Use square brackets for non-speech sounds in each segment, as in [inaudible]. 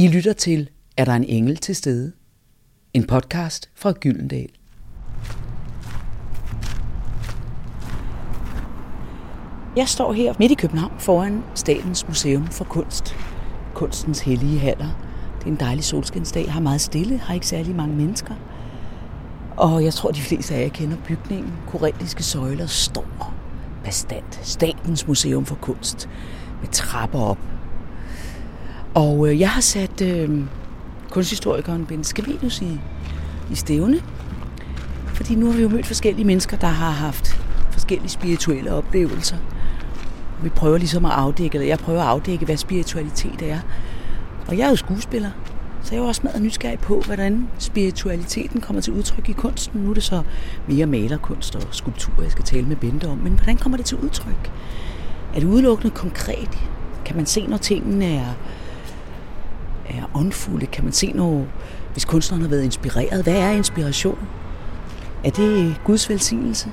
I lytter til Er der en engel til stede? En podcast fra Gyldendal. Jeg står her midt i København foran Statens Museum for Kunst. Kunstens hellige haller. Det er en dejlig solskinsdag. Har meget stille, har ikke særlig mange mennesker. Og jeg tror, de fleste af jer kender bygningen. Korintiske søjler står bestandt. Statens Museum for Kunst med trapper op. Og øh, jeg har sat øh, kunsthistorikeren Ben Scavenius i, i stævne. Fordi nu har vi jo mødt forskellige mennesker, der har haft forskellige spirituelle oplevelser. Vi prøver ligesom at afdække, eller jeg prøver at afdække, hvad spiritualitet er. Og jeg er jo skuespiller, så jeg er jo også meget nysgerrig på, hvordan spiritualiteten kommer til udtryk i kunsten. Nu er det så mere malerkunst og skulptur, jeg skal tale med Bente om. Men hvordan kommer det til udtryk? Er det udelukkende konkret? Kan man se, når tingene er, er åndfulde? Kan man se, noget, hvis kunstneren har været inspireret? Hvad er inspiration? Er det Guds velsignelse?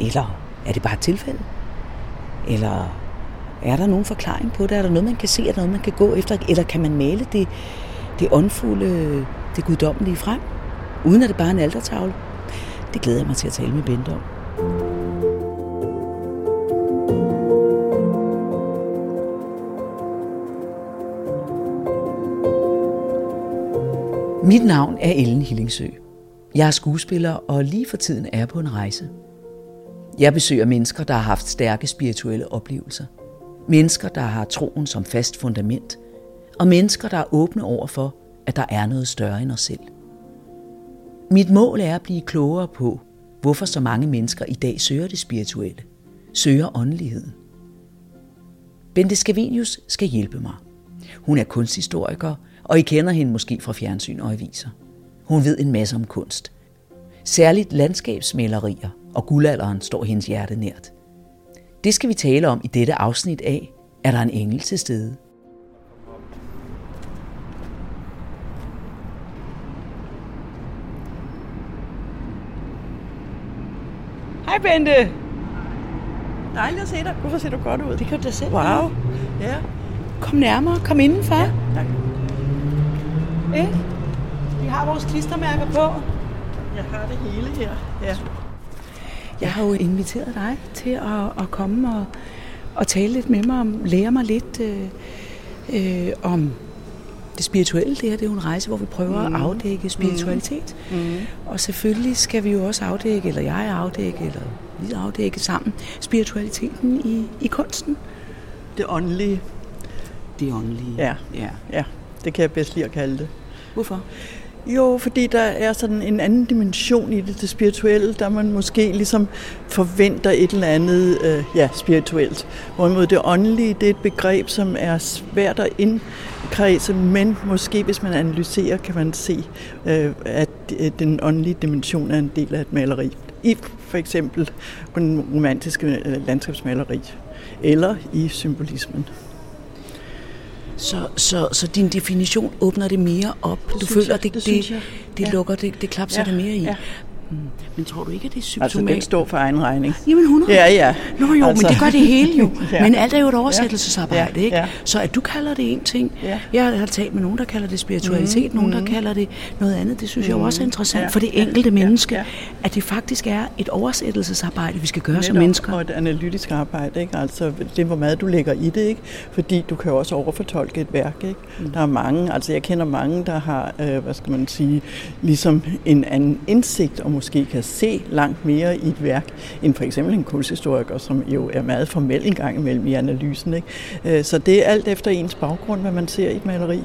Eller er det bare et tilfælde? Eller er der nogen forklaring på det? Er der noget, man kan se? Er der noget, man kan gå efter? Eller kan man male det, det åndfulde, det guddommelige frem? Uden at det bare er en altertavle? Det glæder jeg mig til at tale med Bente om. Mit navn er Ellen Hillingsø. Jeg er skuespiller og lige for tiden er på en rejse. Jeg besøger mennesker, der har haft stærke spirituelle oplevelser. Mennesker, der har troen som fast fundament. Og mennesker, der er åbne over for, at der er noget større end os selv. Mit mål er at blive klogere på, hvorfor så mange mennesker i dag søger det spirituelle, søger åndeligheden. Bente Scavenius skal hjælpe mig. Hun er kunsthistoriker, og I kender hende måske fra fjernsyn og aviser. Hun ved en masse om kunst. Særligt landskabsmalerier og guldalderen står hendes hjerte nært. Det skal vi tale om i dette afsnit af Er der en engel til stede? Hej Bente. Dejligt at se dig. Hvorfor ser du godt ud? Det kan du da selv. Wow. Ja. Kom nærmere. Kom indenfor. Ja. Tak. Eh? Vi har vores klistermærker på. Jeg har det hele her. Ja. Jeg har jo inviteret dig til at, at komme og, og tale lidt med mig om, lære mig lidt øh, øh, om det spirituelle. Det her det er jo en rejse, hvor vi prøver mm. at afdække spiritualitet. Mm. Og selvfølgelig skal vi jo også afdække, eller jeg afdække, eller vi afdække sammen, spiritualiteten i, i kunsten. Det åndelige. Det åndelige. Ja. ja. Ja, det kan jeg bedst lide at kalde det. Hvorfor? Jo, fordi der er sådan en anden dimension i det, det spirituelle, der man måske ligesom forventer et eller andet øh, ja, spirituelt. Hvorimod det åndelige, det er et begreb, som er svært at indkredse, men måske hvis man analyserer, kan man se, øh, at øh, den åndelige dimension er en del af et maleri. I for eksempel den romantiske øh, landskabsmaleri, eller i symbolismen. Så, så, så din definition åbner det mere op? Det du føler, jeg, det, det det, det Ja. lukker, det, det klapser Ja, det mere i? ja. Mm. Men tror du ikke, at det er Altså, den symptomatisk? står for egen regning. Jamen 100. Ja, ja. Nå jo, altså. Altså. men det gør det hele jo. [laughs] Ja. Men alt er jo et oversættelsesarbejde, Ja, ikke? ja. Så at du kalder det en ting. Ja. Jeg har talt med nogen, der kalder det spiritualitet, mm, nogen, der kalder det noget andet. Det synes jeg jo også er interessant Ja, for det enkelte ja, menneske, ja. at det faktisk er et oversættelsesarbejde, vi skal gøre som Netop, mennesker. Og et analytisk arbejde, ikke? Altså, det er, hvor meget du lægger i det, ikke? Fordi du kan jo også overfortolke et værk, ikke? Mm. Der er mange, altså jeg kender mange, der har, øh, hvad skal man sige, ligesom en anden indsigt, og måske kan se langt mere i et værk, end for eksempel en kunsthistoriker, som jo er meget formel en gang imellem i analysen, ikke? Øh, Så det er alt efter ens baggrund, hvad man ser i et maleri.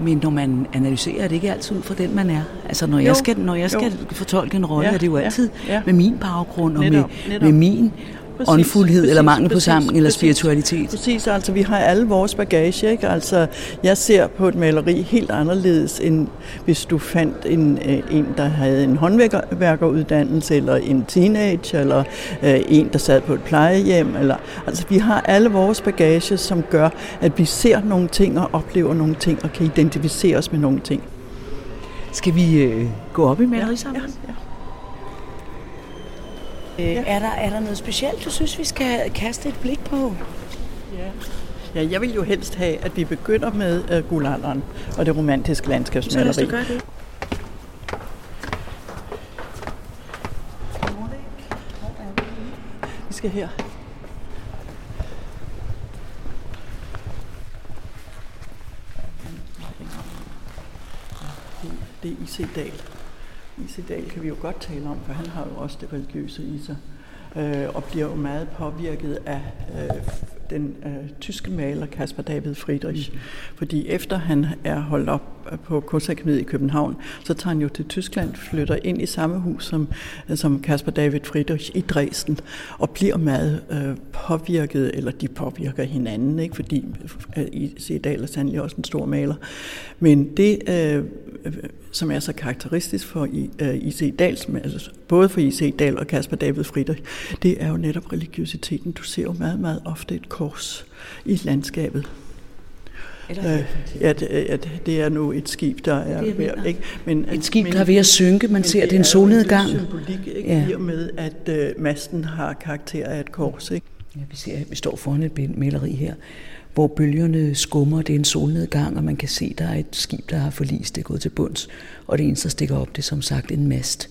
Men når man analyserer, er det ikke altid ud fra den, man er. Altså når jeg Jo, skal, når jeg skal fortolke en rolle, Ja, er det jo ja, altid ja. med min baggrund og Netop, med, netop. med min Præcis, åndfuldhed eller præcis, mangel på præcis, sammen eller spiritualitet. Præcis, altså vi har alle vores bagage, ikke? Altså jeg ser på et maleri helt anderledes, end hvis du fandt en, øh, en der havde en håndværkeruddannelse, eller en teenage, eller øh, en, der sad på et plejehjem. Eller, altså vi har alle vores bagage, som gør, at vi ser nogle ting og oplever nogle ting, og kan identificere os med nogle ting. Skal vi øh, gå op i malerisamlingen? ja. Øh, er, der, er der noget specielt, du synes, vi skal kaste et blik på? Ja. Ja, jeg vil jo helst have, at vi begynder med uh, guldalderen og det romantiske landskabsmaleri. Så lad os gøre det. Vi skal her. Det er I.C. Dahl. I.C. Dahl kan vi jo godt tale om, for han har jo også det religiøse i sig, øh, og bliver jo meget påvirket af øh, den øh, tyske maler Caspar David Friedrich. Mm. Fordi efter han er holdt op på Kunstakademiet i København, så tager han jo til Tyskland, flytter ind i samme hus som, som Caspar David Friedrich i Dresden, og bliver meget øh, påvirket, eller de påvirker hinanden, ikke? fordi øh, I.C. Dahl er sandelig også en stor maler. Men det, øh, som er så karakteristisk for I.C. Øh, Dahls, altså både for I.C. Dahl og Caspar David Friedrich, det er jo netop religiøsiteten. Du ser jo meget, meget ofte et kors i landskabet. Eller øh, ja, det, ja, det er nu et skib, der er, det er ved, ikke? Men, et skib, men, der er ved at synke, man ser, det er en solnedgang. Det er symbolik, ikke? Ja. I og med, at øh, masten har karakter af et kors, ikke? Ja, vi, ser, vi står foran et maleri her, hvor bølgerne skummer, det er en solnedgang, og man kan se, der er et skib, der har forlist, det er gået til bunds, og det eneste, der stikker op, det er som sagt en mast.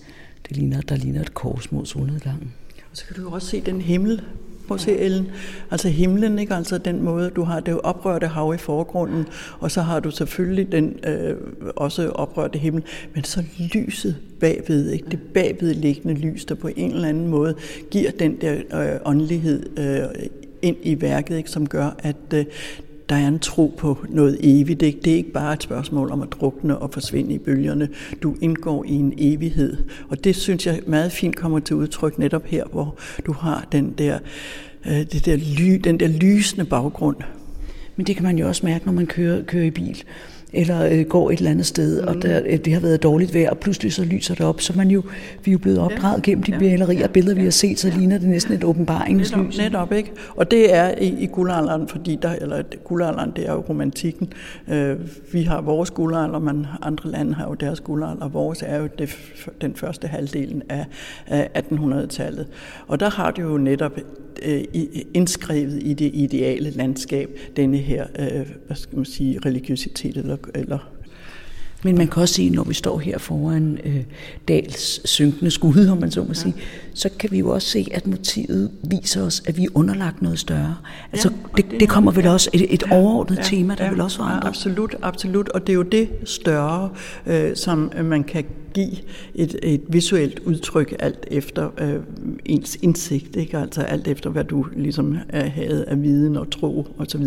Det ligner, der ligner et kors mod solnedgangen. Og så kan du jo også se den himmel, Prøv at se, Ellen. Altså himlen, ikke? Altså den måde, du har det oprørte hav i forgrunden, og så har du selvfølgelig den øh, også oprørte himmel, men så lyset bagved, ikke? Det bagvedliggende lys, der på en eller anden måde giver den der øh, åndelighed øh, ind i værket, ikke? som gør, at øh, der er en tro på noget evigt. Ikke? Det er ikke bare et spørgsmål om at drukne og forsvinde i bølgerne. Du indgår i en evighed. Og det synes jeg meget fint kommer til udtryk netop her, hvor du har den der, øh, det der ly, den der lysende baggrund. Men det kan man jo også mærke, når man kører, kører i bil eller øh, går et eller andet sted, mm. og der, øh, det har været dårligt vejr, og pludselig så lyser det op, så man jo, vi er jo blevet opdraget gennem de malerier og billeder, vi har set, så ligner det næsten et åbenbaringslys. Netop, netop, ikke? Og det er i, i guldalderen, fordi der, eller guldalderen, det er jo romantikken. Øh, vi har vores guldalder, men andre lande har jo deres guldalder. Vores er jo det, den første halvdelen af, af 1800-tallet. Og der har det jo netop øh, indskrevet i det ideale landskab, denne her, øh, hvad skal man sige, religiøsitet eller, eller men man kan også sige, når vi står her foran øh, Dals synkende skud, om man så må ja. sige, så kan vi jo også se, at motivet viser os, at vi er underlagt noget større. Altså, ja, det, det kommer vel også et, et overordnet ja, tema, der ja, vil også forandre. Ja, absolut, absolut. Og det er jo det større, øh, som man kan give et, et visuelt udtryk alt efter øh, ens indsigt, ikke? altså alt efter, hvad du ligesom havde af viden og tro osv.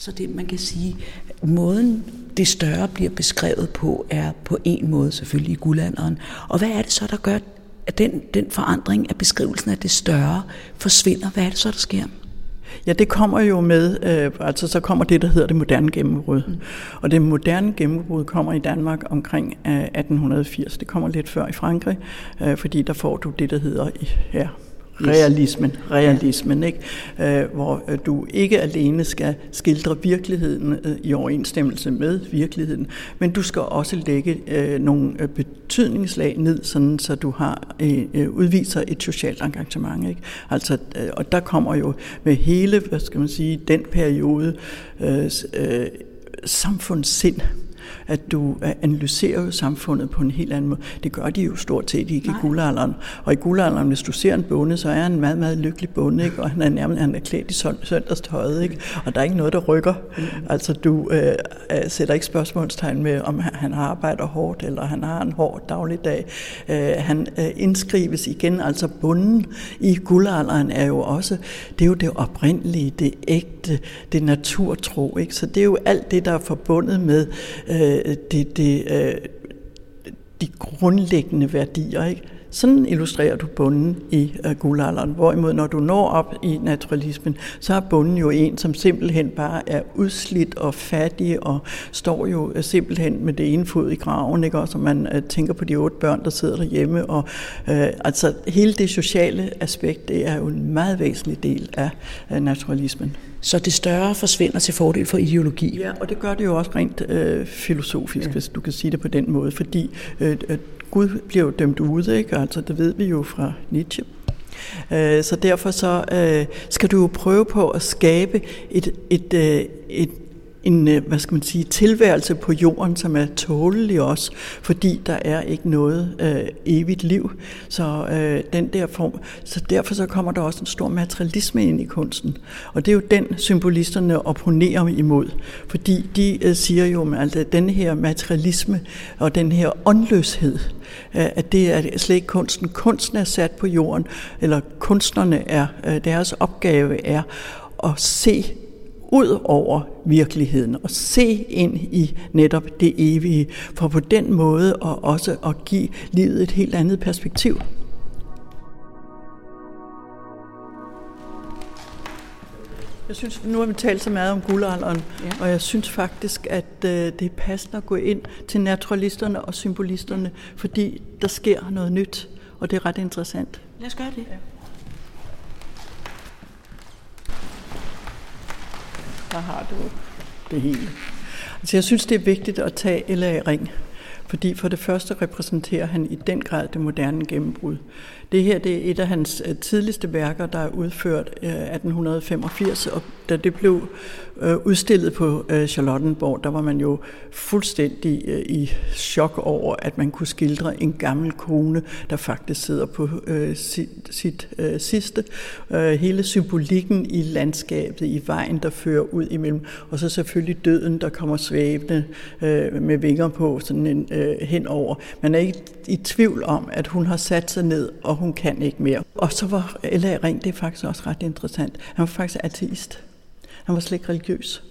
Så det, man kan sige, måden det større bliver beskrevet på, er på en måde selvfølgelig i guldalderen. Og hvad er det så, der gør, at den, den forandring af beskrivelsen af det større forsvinder? Hvad er det så, der sker? Ja, det kommer jo med, øh, altså så kommer det, der hedder det moderne gennembrud. Mm. Og det moderne gennembrud kommer i Danmark omkring øh, 1880. Det kommer lidt før i Frankrig, øh, fordi der får du det, der hedder ja, realismen, realismen ikke? Øh, hvor øh, du ikke alene skal skildre virkeligheden øh, i overensstemmelse med virkeligheden, men du skal også lægge øh, nogle betydningslag ned, sådan så du har øh, udviser et socialt engagement. Ikke? Altså, øh, og der kommer jo med hele, hvad skal man sige, den periode øh, øh, samfundssind, at du analyserer jo samfundet på en helt anden måde. Det gør de jo stort set ikke Nej. i guldalderen. Og i guldalderen, hvis du ser en bonde, så er han en meget, meget lykkelig bonde, ikke? og han er nærmest han er klædt i søndagstøjet, ikke? og der er ikke noget, der rykker. Mm. Altså du øh, sætter ikke spørgsmålstegn med, om han arbejder hårdt, eller han har en hård dagligdag. Øh, han øh, indskrives igen, altså bunden i guldalderen er jo også, det er jo det oprindelige, det ægte, det naturtro. Ikke? Så det er jo alt det, der er forbundet med øh, Øh, det, det, øh, de grundlæggende værdier. Ikke? Sådan illustrerer du bunden i øh, guldalderen. Hvorimod når du når op i naturalismen, så er bunden jo en, som simpelthen bare er udslidt og fattig og står jo øh, simpelthen med det ene fod i graven, ikke? og så man øh, tænker på de otte børn, der sidder derhjemme. Og, øh, altså hele det sociale aspekt, det er jo en meget væsentlig del af øh, naturalismen. Så det større forsvinder til fordel for ideologi. Ja, og det gør det jo også rent øh, filosofisk, ja. hvis du kan sige det på den måde, fordi øh, Gud bliver jo dømt ude, ikke? Altså, det ved vi jo fra Nietzsche. Øh, så derfor så øh, skal du jo prøve på at skabe et, et, øh, et en, øh, hvad skal man sige, tilværelse på jorden, som er tålelig også, fordi der er ikke noget øh, evigt liv. Så øh, den der form, så derfor så kommer der også en stor materialisme ind i kunsten. Og det er jo den, symbolisterne opponerer imod, fordi de øh, siger jo, at altså, den her materialisme og den her åndløshed, øh, at det er slet ikke kunsten. Kunsten er sat på jorden, eller kunstnerne er, øh, deres opgave er at se ud over virkeligheden og se ind i netop det evige, for på den måde og også at give livet et helt andet perspektiv. Jeg synes, nu har vi talt så meget om guldalderen, ja. og jeg synes faktisk, at øh, det er passende at gå ind til naturalisterne og symbolisterne, fordi der sker noget nyt, og det er ret interessant. Lad os gøre det. Ja. Der har du det hele. Altså jeg synes, det er vigtigt at tage L.A. Ring, fordi for det første repræsenterer han i den grad det moderne gennembrud. Det her det er et af hans øh, tidligste værker, der er udført øh, 1885, og da det blev øh, udstillet på Charlottenborg, der var man jo fuldstændig i chok over, at man kunne skildre en gammel kone, der faktisk sidder på sit, sit sidste. Hele symbolikken i landskabet, i vejen, der fører ud imellem, og så selvfølgelig døden, der kommer svævende med vinger på sådan en, Øh, henover. Man er ikke i tvivl om, at hun har sat sig ned og hun kan ikke mere. Og så var L.A. Ring, det er faktisk også ret interessant. Han var faktisk ateist. Han var slet ikke religiøs.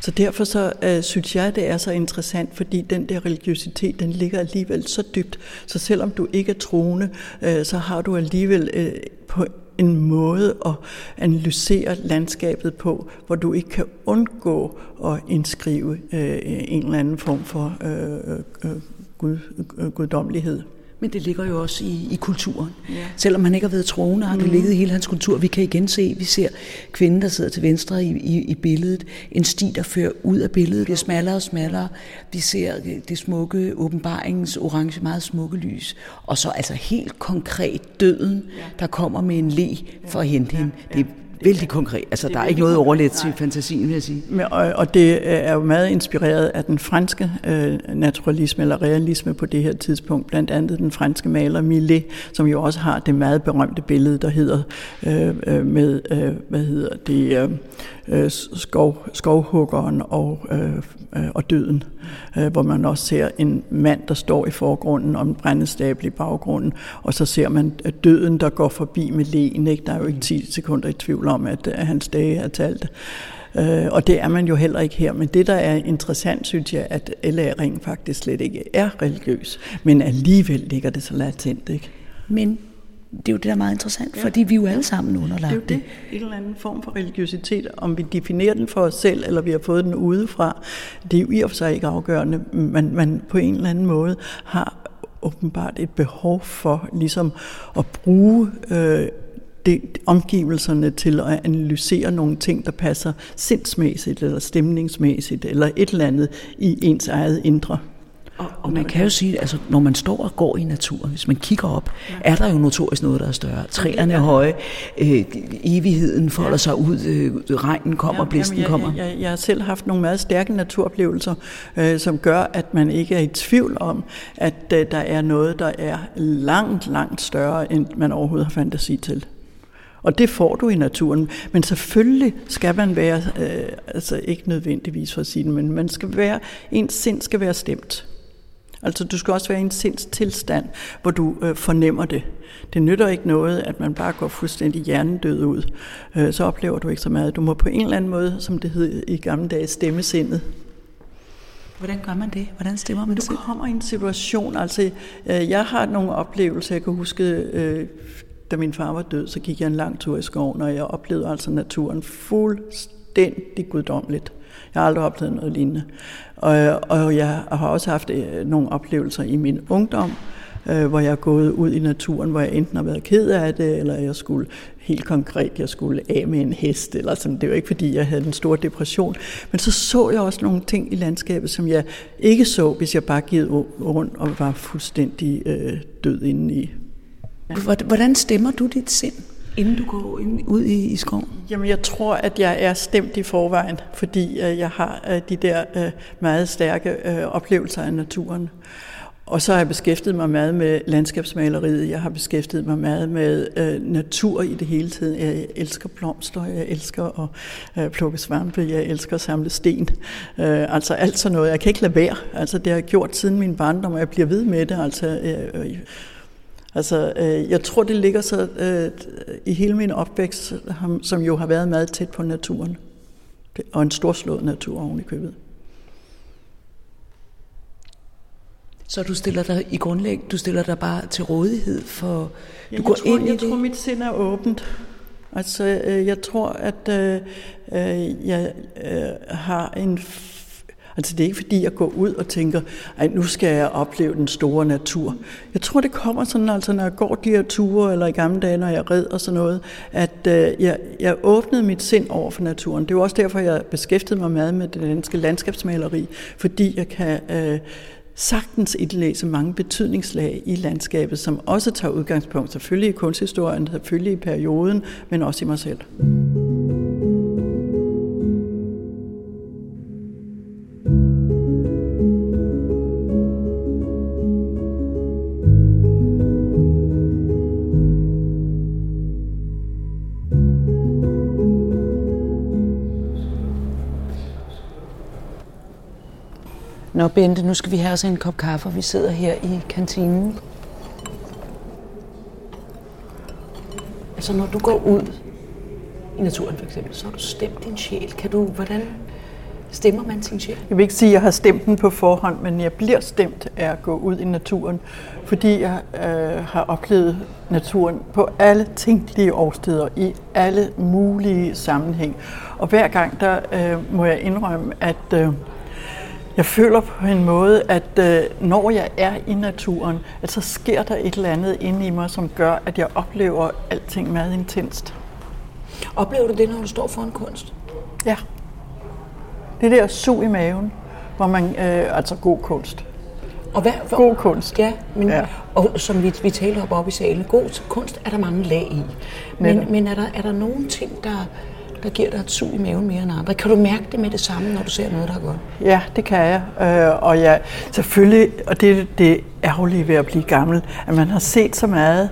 Så derfor så øh, synes jeg, det er så interessant, fordi den der religiøsitet, den ligger alligevel så dybt. Så selvom du ikke er troende, øh, så har du alligevel øh, på en måde at analysere landskabet på, hvor du ikke kan undgå at indskrive øh, en eller anden form for øh, øh, øh gud, øh, guddommelighed. Men det ligger jo også i, i kulturen. Ja. Selvom han ikke har været troende, har det mm. ligget i hele hans kultur. Vi kan igen se, vi ser kvinden, der sidder til venstre i, i, i billedet. En sti, der fører ud af billedet. Det er smallere og smallere. Vi ser det smukke åbenbaringens orange, meget smukke lys. Og så altså helt konkret døden, ja. der kommer med en le for at hente ja. hende. Det vældig konkret. Altså, der er ikke noget overlet til fantasien, vil jeg sige. Men, og, og det er jo meget inspireret af den franske øh, naturalisme eller realisme på det her tidspunkt. Blandt andet den franske maler Millet, som jo også har det meget berømte billede, der hedder øh, øh, med, øh, hvad hedder det, øh, øh, skov, skovhuggeren og, øh, øh, og døden, øh, hvor man også ser en mand, der står i forgrunden og en brændestabel i baggrunden, og så ser man døden, der går forbi med len. Ikke? Der er jo ikke 10 sekunder i tvivl om, at, at hans dage er talt. Øh, og det er man jo heller ikke her. Men det, der er interessant, synes jeg, at L.A. Ring faktisk slet ikke er religiøs, men alligevel ligger det så latent. Ikke? Men det er jo det, der er meget interessant, ja. fordi vi er jo alle sammen underlagt det. Er det. En eller anden form for religiøsitet, om vi definerer den for os selv, eller vi har fået den udefra, det er jo i og for sig ikke afgørende, men man på en eller anden måde har åbenbart et behov for ligesom at bruge øh, det, omgivelserne til at analysere nogle ting, der passer sindsmæssigt eller stemningsmæssigt eller et eller andet i ens eget indre. Og, og man kan jo sige, altså når man står og går i naturen, hvis man kigger op, ja. er der jo notorisk noget, der er større. Træerne er høje, øh, evigheden folder ja. sig ud, øh, regnen kommer, ja, blæsten jeg, kommer. Jeg, jeg, jeg har selv haft nogle meget stærke naturoplevelser, øh, som gør, at man ikke er i tvivl om, at øh, der er noget, der er langt, langt større, end man overhovedet har fantasi til. Og det får du i naturen. Men selvfølgelig skal man være, øh, altså ikke nødvendigvis for at sige det, men man skal være, ens sind skal være stemt. Altså du skal også være i en sindstilstand, hvor du øh, fornemmer det. Det nytter ikke noget, at man bare går fuldstændig hjernedød ud. Øh, så oplever du ikke så meget. Du må på en eller anden måde, som det hed i gamle dage, stemme sindet. Hvordan gør man det? Hvordan stemmer man Du kommer i en situation, altså øh, jeg har nogle oplevelser, jeg kan huske, øh, da min far var død, så gik jeg en lang tur i skoven, og jeg oplevede altså naturen fuldstændig guddommeligt. Jeg har aldrig oplevet noget lignende. Og, og jeg har også haft øh, nogle oplevelser i min ungdom, øh, hvor jeg er gået ud i naturen, hvor jeg enten har været ked af det, eller jeg skulle helt konkret, jeg skulle af med en hest, eller sådan. Det var ikke, fordi jeg havde en stor depression. Men så så jeg også nogle ting i landskabet, som jeg ikke så, hvis jeg bare gik rundt og var fuldstændig øh, død indeni. Hvordan stemmer du dit sind, inden du går ud i, i skoven? Jamen, jeg tror, at jeg er stemt i forvejen, fordi øh, jeg har øh, de der øh, meget stærke øh, oplevelser af naturen. Og så har jeg beskæftiget mig meget med landskabsmaleriet. Jeg har beskæftiget mig meget med øh, natur i det hele tiden. Jeg elsker blomster, jeg elsker at øh, plukke svampe, jeg elsker at samle sten. Øh, altså alt sådan noget. Jeg kan ikke lade være. Altså det har jeg gjort siden min barndom, og jeg bliver ved med det. Altså, øh, øh, altså øh, jeg tror, det ligger så øh, i hele min opvækst, som jo har været meget tæt på naturen. Og en storslået natur oven i købet. Så du stiller dig i grundlæg, du stiller dig bare til rådighed for, du går tror, ind i jeg det? Jeg tror, mit sind er åbent. Altså, øh, jeg tror, at øh, øh, jeg øh, har en... Altså, det er ikke fordi, jeg går ud og tænker, at nu skal jeg opleve den store natur. Jeg tror, det kommer sådan, altså, når jeg går de her ture, eller i gamle dage, når jeg red og sådan noget, at øh, jeg, jeg åbnede mit sind over for naturen. Det er også derfor, jeg beskæftigede mig meget med det danske landskabsmaleri, fordi jeg kan... Øh, sagtens indlæse mange betydningslag i landskabet, som også tager udgangspunkt selvfølgelig i kunsthistorien, selvfølgelig i perioden, men også i mig selv. Nå Bente, nu skal vi have os en kop kaffe, og vi sidder her i kantinen. Altså når du går ud i naturen for eksempel, så har du stemt din sjæl. Kan du, hvordan stemmer man sin sjæl? Jeg vil ikke sige, at jeg har stemt den på forhånd, men jeg bliver stemt af at gå ud i naturen, fordi jeg øh, har oplevet naturen på alle tænkelige årsteder, i alle mulige sammenhæng. Og hver gang, der øh, må jeg indrømme, at øh, jeg føler på en måde, at øh, når jeg er i naturen, at så sker der et eller andet inde i mig, som gør, at jeg oplever alting meget intenst. Oplever du det, når du står foran kunst? Ja. Det der sug i maven, hvor man, øh, altså god kunst. Og hvad, for, god kunst. Ja, men, ja. og som vi, vi taler op oppe i salen, god kunst er der mange lag i. Men, men er, der, er der nogle ting, der, der giver dig et sug i maven mere end andre. Kan du mærke det med det samme, når du ser noget, der er godt? Ja, det kan jeg. Øh, og jeg, selvfølgelig, og det, det ærgerlige ved at blive gammel, at man har set så meget,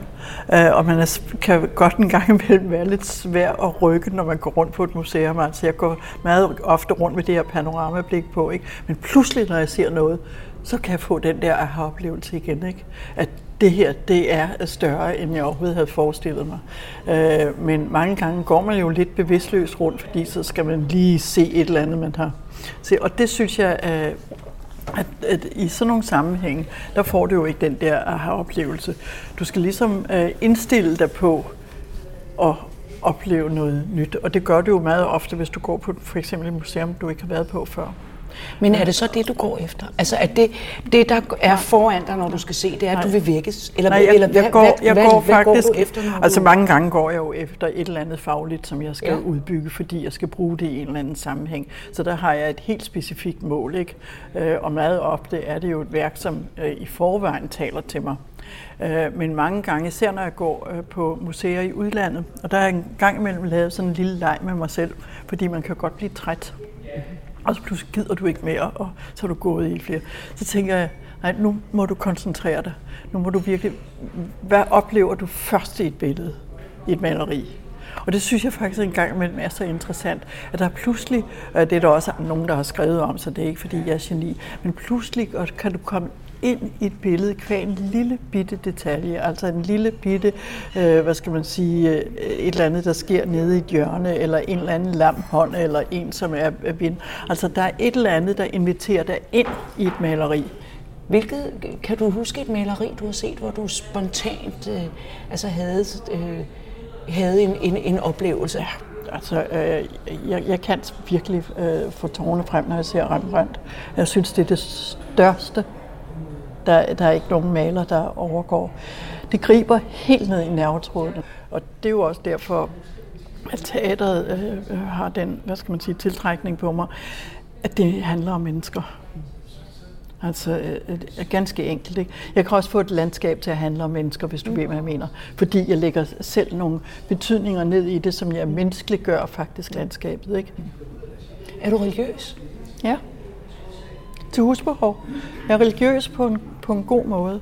øh, og man er, kan godt en gang imellem være lidt svær at rykke, når man går rundt på et museum. Altså, jeg går meget ofte rundt med det her panoramablik på, ikke? men pludselig, når jeg ser noget, så kan jeg få den der aha-oplevelse igen. Ikke? At det her, det er større, end jeg overhovedet havde forestillet mig. Øh, men mange gange går man jo lidt bevidstløst rundt, fordi så skal man lige se et eller andet, man har set. Og det synes jeg, øh, at, at i sådan nogle sammenhænge, der får du jo ikke den der aha-oplevelse. Du skal ligesom øh, indstille dig på at opleve noget nyt, og det gør du jo meget ofte, hvis du går på for eksempel et museum, du ikke har været på før. Men er det så det, du går efter? Altså, at det, det der er foran dig, når du skal se, det er, at du vil vækkes? Eller, Nej, jeg, eller jeg, går, hvad, jeg går hvad, faktisk... Hvad går du efter, når altså, du... mange gange går jeg jo efter et eller andet fagligt, som jeg skal ja. udbygge, fordi jeg skal bruge det i en eller anden sammenhæng. Så der har jeg et helt specifikt mål, ikke? Øh, og meget ofte er det jo et værk, som øh, i forvejen taler til mig. Øh, men mange gange, især når jeg går på museer i udlandet, og der er en gang imellem lavet sådan en lille leg med mig selv, fordi man kan godt blive træt og så pludselig gider du ikke mere, og så er du gået i flere. Så tænker jeg, nej, nu må du koncentrere dig. Nu må du virkelig, hvad oplever du først i et billede, i et maleri? Og det synes jeg faktisk en gang imellem er så interessant, at der pludselig, det er der også nogen, der har skrevet om, så det er ikke fordi jeg er geni, men pludselig kan du komme ind i et billede kvæg en lille bitte detalje, altså en lille bitte, øh, hvad skal man sige, øh, et eller andet, der sker nede i et hjørne, eller en eller anden lam hånd, eller en, som er vind. Altså der er et eller andet, der inviterer dig ind i et maleri. Hvilket, kan du huske et maleri, du har set, hvor du spontant øh, altså havde, øh, havde en, en, en oplevelse? Ja, altså, øh, jeg, jeg kan virkelig øh, få tårne frem, når jeg ser Rembrandt. Jeg synes, det er det største der, der er ikke nogen maler, der overgår. Det griber helt ned i nervetrådene, og det er jo også derfor, at teateret øh, har den, hvad skal man sige, tiltrækning på mig, at det handler om mennesker. Altså øh, ganske enkelt. Ikke? Jeg kan også få et landskab til at handle om mennesker, hvis du mm. ved, hvad jeg mener. Fordi jeg lægger selv nogle betydninger ned i det, som jeg menneskeliggør faktisk landskabet. Ikke? Er du religiøs? Ja. Til husbehov. Jeg er religiøs på en, på en god måde.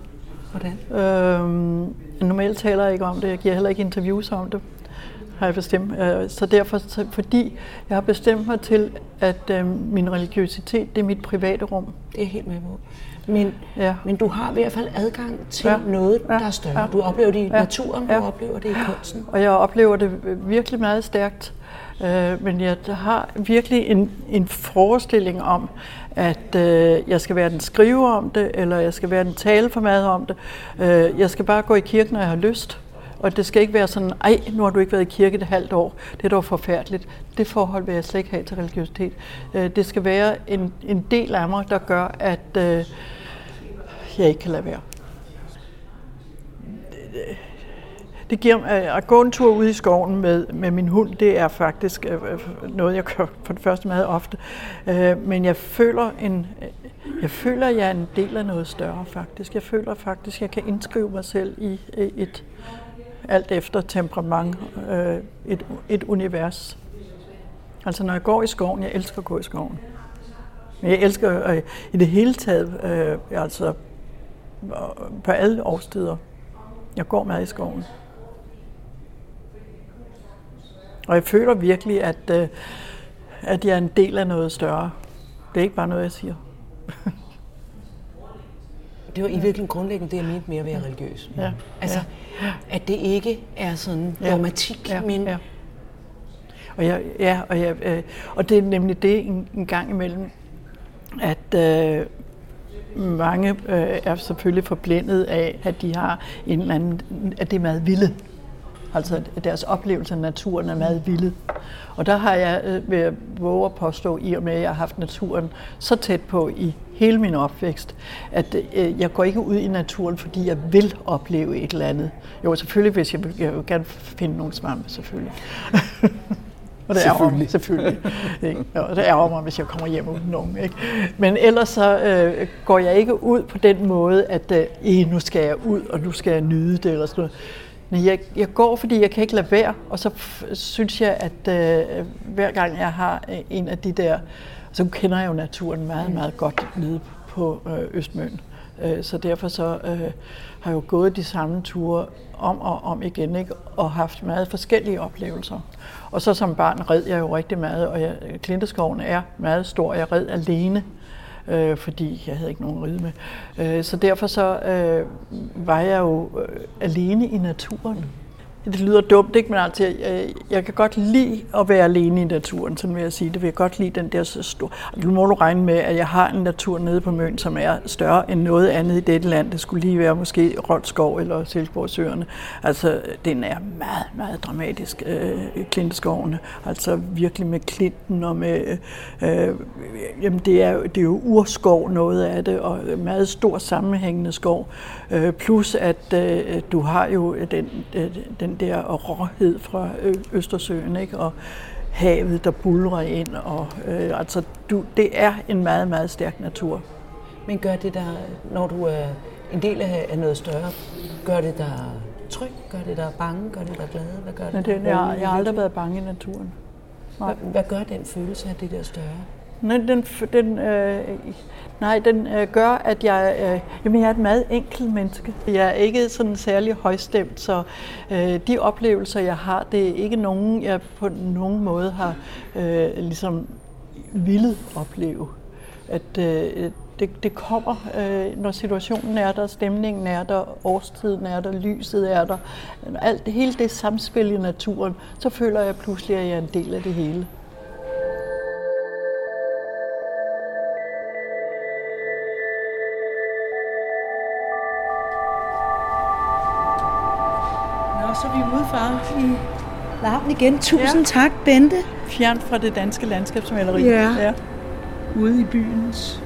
Hvordan? Øhm, normalt taler jeg ikke om det. Jeg giver heller ikke interviews om det har jeg bestemt. Øh, så derfor, fordi jeg har bestemt mig til, at øh, min religiøsitet, det er mit private rum. Det er helt med på. Men, ja. men du har i hvert fald adgang til ja. noget, der er større. Ja. Du oplever det i naturen, ja. du oplever det i kunsten. Og jeg oplever det virkelig meget stærkt. Øh, men jeg har virkelig en, en forestilling om, at øh, jeg skal være den skriver om det, eller jeg skal være den taleformader om det. Øh, jeg skal bare gå i kirken, når jeg har lyst. Og det skal ikke være sådan, ej, nu har du ikke været i kirke et halvt år, det er dog forfærdeligt. Det forhold vil jeg slet ikke have til religiøsitet. Øh, det skal være en, en del af mig, der gør, at øh, jeg ikke kan lade være. Det giver øh, at gå en tur ud i skoven med, med min hund, det er faktisk øh, øh, noget, jeg gør for det første meget ofte. Men jeg føler, en, jeg føler, at jeg er en del af noget større faktisk. Jeg føler faktisk, at jeg kan indskrive mig selv i et, alt efter temperament, et, et univers. Altså når jeg går i skoven, jeg elsker at gå i skoven. Men jeg elsker øh, i det hele taget, øh, altså på alle årstider. Jeg går meget i skoven. Og jeg føler virkelig, at, øh, at jeg er en del af noget større. Det er ikke bare noget, jeg siger. det var i virkeligheden grundlæggende det, jeg mente med at være religiøs. Ja. Altså, ja. at det ikke er sådan dogmatik, ja. men... Ja. Og, jeg, ja, og, jeg, øh, og det er nemlig det en, en gang imellem, at øh, mange øh, er selvfølgelig forblændet af, at de har en eller anden, at det er meget vilde. Altså deres oplevelse af naturen er meget vilde. Og der har jeg øh, ved at våge at påstå, i og med at jeg har haft naturen så tæt på i hele min opvækst, at øh, jeg går ikke ud i naturen, fordi jeg vil opleve et eller andet. Jo, selvfølgelig, hvis jeg vil, jeg vil gerne finde nogle svampe, selvfølgelig. [laughs] Og det ærger mig, selvfølgelig. Ikke? Og det ærger mig, hvis jeg kommer hjem uden nogen. Ikke? Men ellers så øh, går jeg ikke ud på den måde, at øh, nu skal jeg ud, og nu skal jeg nyde det, eller sådan noget. Men jeg, jeg går, fordi jeg kan ikke lade være, og så synes jeg, at øh, hver gang jeg har øh, en af de der, så kender jeg jo naturen meget, mm. meget godt nede på øh, Østmøn. Øh, så derfor så øh, har jeg jo gået de samme ture om og om igen, ikke? og haft meget forskellige oplevelser. Og så som barn red jeg jo rigtig meget, og jeg, Klinteskoven er meget stor. Jeg red alene øh, øh, fordi jeg havde ikke nogen ride med. Øh, så derfor så øh, var jeg jo øh, alene i naturen. Det lyder dumt, ikke? men altså, jeg, jeg kan godt lide at være alene i naturen, sådan vil jeg sige. Det vil jeg godt lide, den der så stor... Nu må du regne med, at jeg har en natur nede på Møn, som er større end noget andet i dette land. Det skulle lige være måske Roldskov eller Silkeborgsøerne. Altså, den er meget, meget dramatisk, øh, klinteskovene. Altså virkelig med klinten og med... Øh, jamen, det er, det er jo urskov noget af det, og meget stor sammenhængende skov. Øh, plus at øh, du har jo den, øh, den den der råhed fra Østersøen, ikke? og havet, der bulrer ind. Og, øh, altså, du, det er en meget, meget stærk natur. Men gør det der, når du er en del af noget større, gør det der tryg? Gør det der bange? Gør det der glade? Hvad gør det? Men det jeg, jeg har aldrig været bange i naturen. Hvad, hvad gør den følelse af det der større? Nej, den, den, øh, nej, den øh, gør, at jeg, øh, jamen, jeg er et meget enkelt menneske. Jeg er ikke sådan særlig højstemt, så øh, de oplevelser, jeg har, det er ikke nogen, jeg på nogen måde har øh, ligesom ville opleve. At øh, det, det kommer, øh, når situationen er der, stemningen er der, årstiden er der, lyset er der. Alt, hele det samspil i naturen, så føler jeg pludselig, at jeg er en del af det hele. Igen. Tusind ja. tak, Bente. Fjernt fra det danske landskabsmaleri. Ja. ja. Ude i byens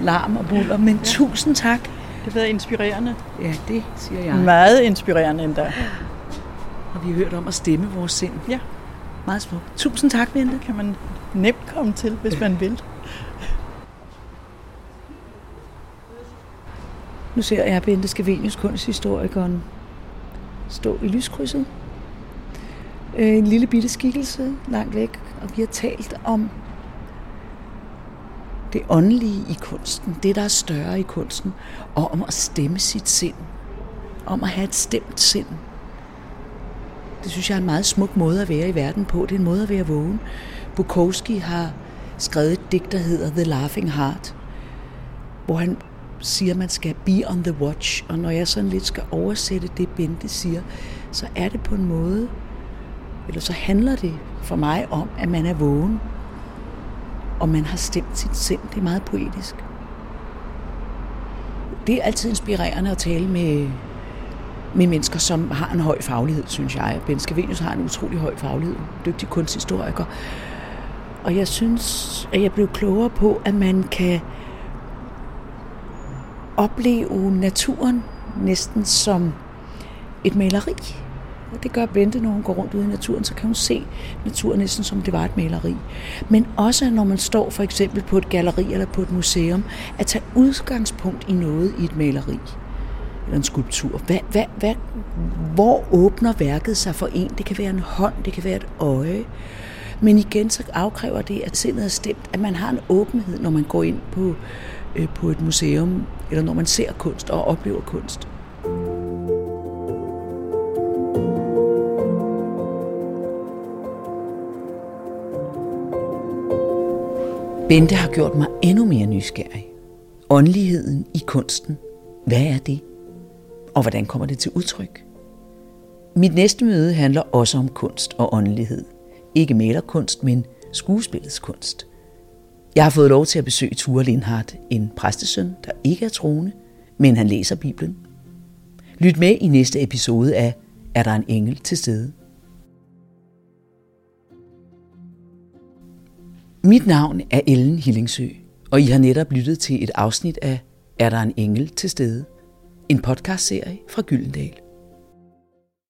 larm og buller. Men ja. tusind tak. Det har været inspirerende. Ja, det siger jeg. Meget inspirerende endda. Og vi har hørt om at stemme vores sind. Ja. Meget smukt. Tusind tak, Bente. Kan man nemt komme til, hvis man vil. Nu ser jeg Bente Skavenius, kunsthistorikeren, stå i lyskrydset. Øh, en lille bitte skikkelse langt væk, og vi har talt om det åndelige i kunsten, det der er større i kunsten, og om at stemme sit sind, om at have et stemt sind. Det synes jeg er en meget smuk måde at være i verden på. Det er en måde at være vågen. Bukowski har skrevet et digt, der hedder The Laughing Heart, hvor han siger, at man skal be on the watch. Og når jeg sådan lidt skal oversætte det, Bente siger, så er det på en måde, eller så handler det for mig om, at man er vågen, og man har stemt sit sind. Det er meget poetisk. Det er altid inspirerende at tale med, med mennesker, som har en høj faglighed, synes jeg. Ben Scavenius har en utrolig høj faglighed, dygtig kunsthistoriker. Og jeg synes, at jeg blev klogere på, at man kan opleve naturen næsten som et maleri. Og det gør Bente, når hun går rundt ude i naturen, så kan hun se naturen næsten som det var et maleri. Men også når man står for eksempel på et galleri eller på et museum, at tage udgangspunkt i noget i et maleri eller en skulptur. Hvad, hvad, hvad, hvor åbner værket sig for en? Det kan være en hånd, det kan være et øje. Men igen så afkræver det, at sindet er stemt, at man har en åbenhed, når man går ind på, øh, på et museum, eller når man ser kunst og oplever kunst. Bente har gjort mig endnu mere nysgerrig. Åndeligheden i kunsten. Hvad er det? Og hvordan kommer det til udtryk? Mit næste møde handler også om kunst og åndelighed. Ikke malerkunst, men skuespillets kunst. Jeg har fået lov til at besøge Ture Lindhardt, en præstesøn, der ikke er troende, men han læser Bibelen. Lyt med i næste episode af Er der en engel til stede? Mit navn er Ellen Hillingsø, og I har netop lyttet til et afsnit af Er der en engel til stede? En podcastserie fra Gyldendal.